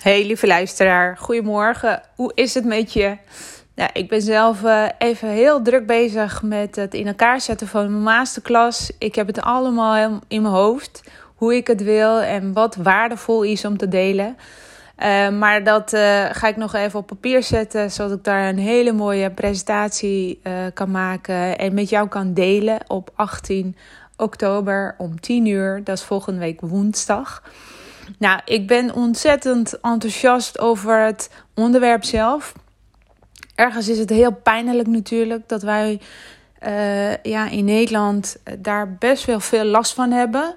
Hey lieve luisteraar, goedemorgen. Hoe is het met je? Ja, ik ben zelf uh, even heel druk bezig met het in elkaar zetten van mijn masterclass. Ik heb het allemaal in mijn hoofd, hoe ik het wil en wat waardevol is om te delen. Uh, maar dat uh, ga ik nog even op papier zetten, zodat ik daar een hele mooie presentatie kan maken en met jou kan delen op 18 oktober om 10 uur. Dat is volgende week woensdag. Nou, ik ben ontzettend enthousiast over het onderwerp zelf. Ergens is het heel pijnlijk natuurlijk dat wij uh, ja, in Nederland daar best wel veel last van hebben.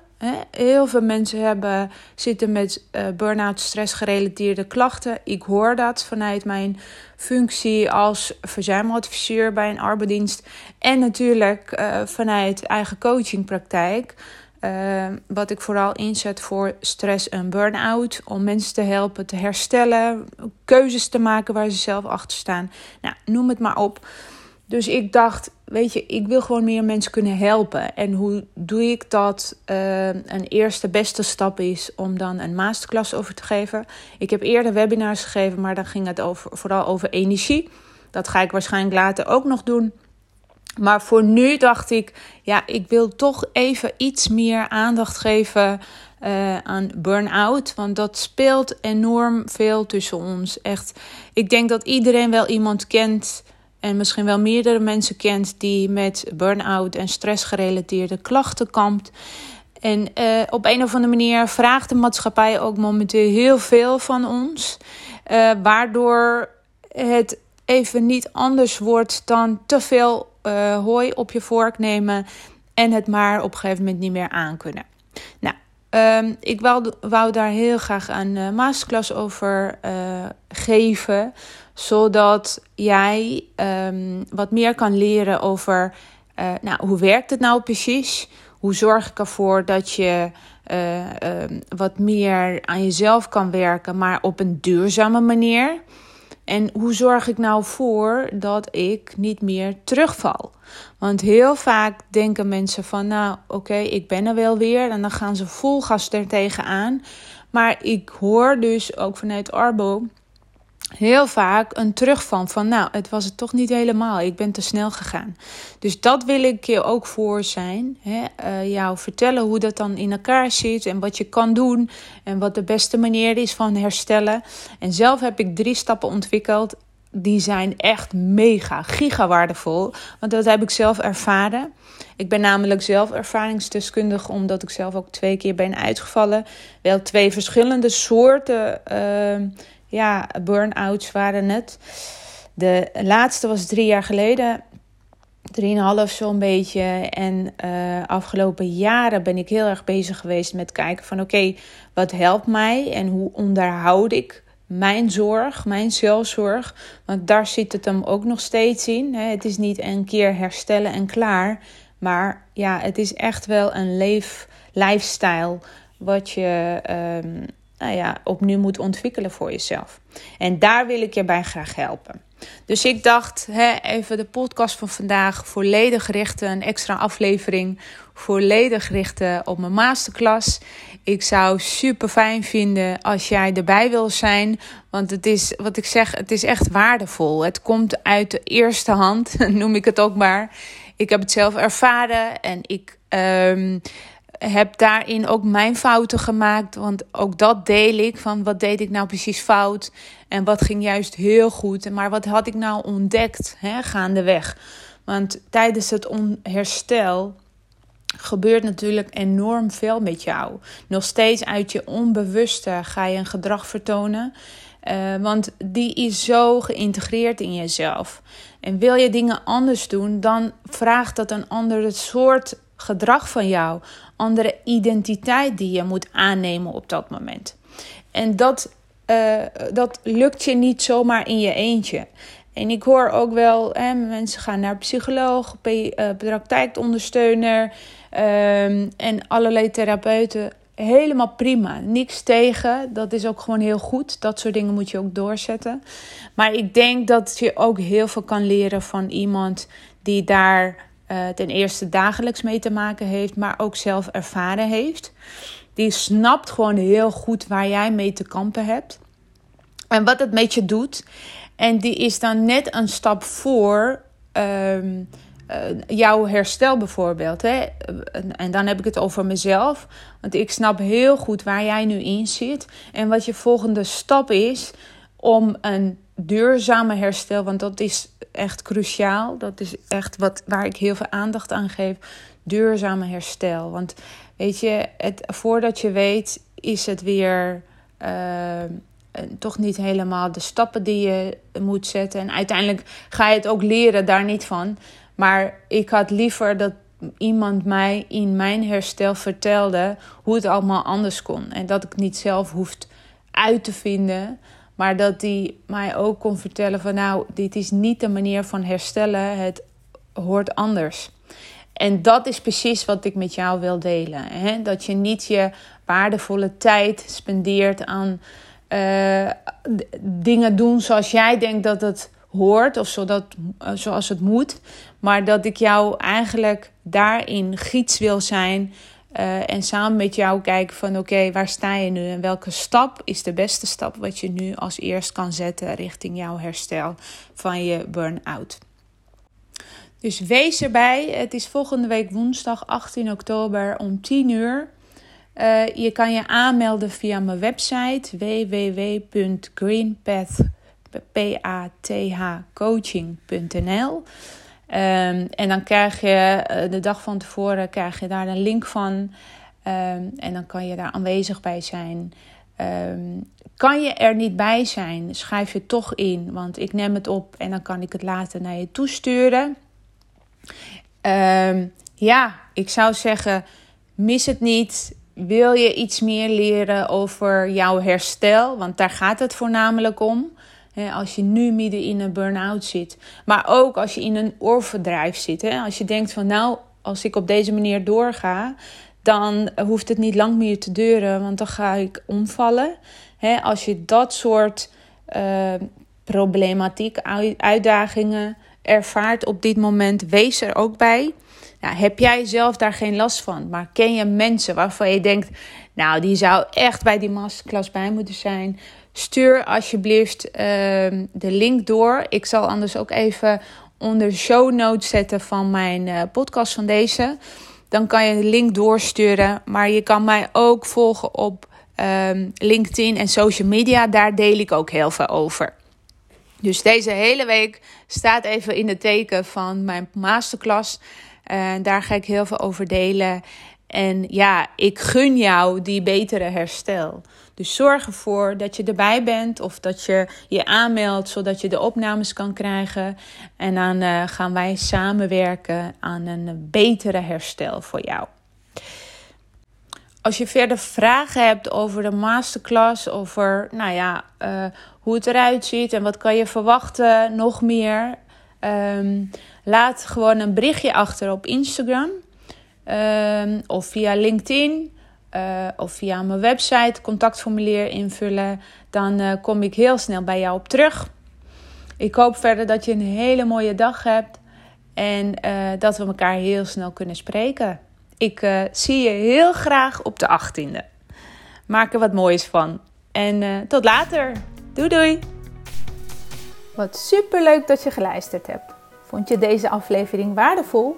Heel veel mensen hebben, zitten met uh, burn-out, stressgerelateerde klachten. Ik hoor dat vanuit mijn functie als verzuimadviseur bij een arbeidsdienst. En natuurlijk vanuit eigen coachingpraktijk. Uh, wat ik vooral inzet voor stress en burn-out. Om mensen te helpen te herstellen. Keuzes te maken waar ze zelf achter staan. Nou, noem het maar op. Dus ik dacht, weet je, ik wil gewoon meer mensen kunnen helpen. En hoe doe ik dat? Uh, een eerste beste stap is om dan een masterclass over te geven. Ik heb eerder webinars gegeven, maar dan ging het over, vooral over energie. Dat ga ik waarschijnlijk later ook nog doen. Maar voor nu dacht ik, ja, ik wil toch even iets meer aandacht geven uh, aan burn-out. Want dat speelt enorm veel tussen ons. Echt, ik denk dat iedereen wel iemand kent. En misschien wel meerdere mensen kent die met burn-out en stressgerelateerde klachten kampt. En uh, op een of andere manier vraagt de maatschappij ook momenteel heel veel van ons. Uh, waardoor het even niet anders wordt dan te veel uh, hooi op je vork nemen en het maar op een gegeven moment niet meer aankunnen. Nou, um, ik wou, wou, daar heel graag een uh, masterclass over uh, geven, zodat jij um, wat meer kan leren over nou, hoe werkt het nou precies? Hoe zorg ik ervoor dat je um, wat meer aan jezelf kan werken, maar op een duurzame manier? En hoe zorg ik nou voor dat ik niet meer terugval? Want heel vaak denken mensen van, nou oké, ik ben er wel weer. En dan gaan ze vol gas er tegenaan. Maar ik hoor dus ook vanuit Arbo heel vaak een terugval van, nou, het was het toch niet helemaal. Ik ben te snel gegaan. Dus dat wil ik je ook voor zijn. Hè? Uh, jou vertellen hoe dat dan in elkaar zit en wat je kan doen en wat de beste manier is van herstellen. En zelf heb ik drie stappen ontwikkeld. Die zijn echt mega, giga waardevol. Want dat heb ik zelf ervaren. Ik ben namelijk zelf ervaringsdeskundig, omdat ik zelf ook twee keer ben uitgevallen. Wel twee verschillende soorten. Uh, ja, burn-outs waren het. De laatste was drie jaar geleden. Drieënhalf zo'n beetje. En uh, afgelopen jaren ben ik heel erg bezig geweest met kijken van... oké, wat helpt mij en hoe onderhoud ik mijn zorg, mijn zelfzorg? Want daar zit het hem ook nog steeds in. Het is niet een keer herstellen en klaar. Maar ja, het is echt wel een leef, lifestyle wat je... Um, nou ja, opnieuw moet ontwikkelen voor jezelf. En daar wil ik je bij graag helpen. Dus ik dacht, hè, even de podcast van vandaag volledig richten, een extra aflevering, volledig richten op mijn masterclass. Ik zou super fijn vinden als jij erbij wil zijn, want het is, wat ik zeg, het is echt waardevol. Het komt uit de eerste hand, noem ik het ook maar. Ik heb het zelf ervaren en ik. Um, heb daarin ook mijn fouten gemaakt. Want ook dat deel ik. Van wat deed ik nou precies fout? En wat ging juist heel goed? Maar wat had ik nou ontdekt hè, gaandeweg? Want tijdens het herstel gebeurt natuurlijk enorm veel met jou. Nog steeds uit je onbewuste ga je een gedrag vertonen. Uh, want die is zo geïntegreerd in jezelf. En wil je dingen anders doen, dan vraagt dat een andere soort gedrag van jou, andere identiteit die je moet aannemen op dat moment. En dat uh, dat lukt je niet zomaar in je eentje. En ik hoor ook wel, hè, mensen gaan naar psycholoog, uh, praktijkondersteuner um, en allerlei therapeuten. Helemaal prima, niks tegen. Dat is ook gewoon heel goed. Dat soort dingen moet je ook doorzetten. Maar ik denk dat je ook heel veel kan leren van iemand die daar uh, ten eerste dagelijks mee te maken heeft, maar ook zelf ervaren heeft. Die snapt gewoon heel goed waar jij mee te kampen hebt. En wat het met je doet. En die is dan net een stap voor um, uh, jouw herstel bijvoorbeeld. Hè? En dan heb ik het over mezelf. Want ik snap heel goed waar jij nu in zit. En wat je volgende stap is om een duurzame herstel. Want dat is echt cruciaal. Dat is echt wat, waar ik heel veel aandacht aan geef. Duurzame herstel. Want weet je, het, voordat je weet, is het weer. Uh, toch niet helemaal de stappen die je moet zetten. En uiteindelijk ga je het ook leren, daar niet van. Maar ik had liever dat iemand mij in mijn herstel vertelde hoe het allemaal anders kon. En dat ik niet zelf hoeft uit te vinden. Maar dat die mij ook kon vertellen van nou, dit is niet de manier van herstellen. Het hoort anders. En dat is precies wat ik met jou wil delen. Hè? Dat je niet je waardevolle tijd spendeert aan uh, dingen doen zoals jij denkt dat het hoort of zodat, uh, zoals het moet. Maar dat ik jou eigenlijk daarin gids wil zijn. Uh, en samen met jou kijken van oké, waar sta je nu en welke stap is de beste stap wat je nu als eerst kan zetten richting jouw herstel van je burn-out. Dus wees erbij. Het is volgende week woensdag 18 oktober om 10 uur. Uh, je kan je aanmelden via mijn website www.greenpathcoaching.nl ehm, En dan krijg je uh, de dag van tevoren krijg je daar een link van. Um, en dan kan je daar aanwezig bij zijn. Um, kan je er niet bij zijn, schrijf je toch in. Want ik neem het op en dan kan ik het later naar je toesturen. ja, ik zou zeggen, mis het niet. Wil je iets meer leren over jouw herstel? Want daar gaat het voornamelijk om. Als je nu midden in een burn-out zit. Maar ook als je in een oorverdrijf zit. Als je denkt van nou, als ik op deze manier doorga, dan hoeft het niet lang meer te duren, want dan ga ik omvallen. als je dat soort uh, problematiek, uitdagingen ervaart op dit moment, wees er ook bij. Nou, heb jij zelf daar geen last van? Maar ken je mensen waarvan je denkt, nou, die zou echt bij die masterclass bij moeten zijn? Stuur alsjeblieft uh, de link door. Ik zal anders ook even onder de show notes zetten van mijn uh, podcast van deze. Dan kan je de link doorsturen. Maar je kan mij ook volgen op um, LinkedIn en social media. Daar deel ik ook heel veel over. Dus deze hele week staat even in het teken van mijn masterclass. Daar ga ik heel veel over delen. En ja, ik gun jou die betere herstel. Dus zorg ervoor dat je erbij bent of dat je je aanmeldt zodat je de opnames kan krijgen. En dan uh, gaan wij samenwerken aan een betere herstel voor jou. Als je verder vragen hebt over de masterclass, over nou ja, uh, hoe het eruit ziet en wat kan je verwachten, nog meer. Um, Laat gewoon een berichtje achter op Instagram um, of via LinkedIn. Uh, of via mijn website contactformulier invullen. Dan uh, kom ik heel snel bij jou op terug. Ik hoop verder dat je een hele mooie dag hebt. En uh, dat we elkaar heel snel kunnen spreken. Ik zie je heel graag op de 18e. Maak er wat moois van. En tot later. Doei doei. Wat super leuk dat je geluisterd hebt. Vond je deze aflevering waardevol?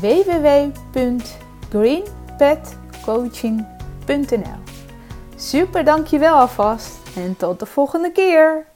www.greenpetcoaching.nl. Super, dankjewel alvast. En tot de volgende keer.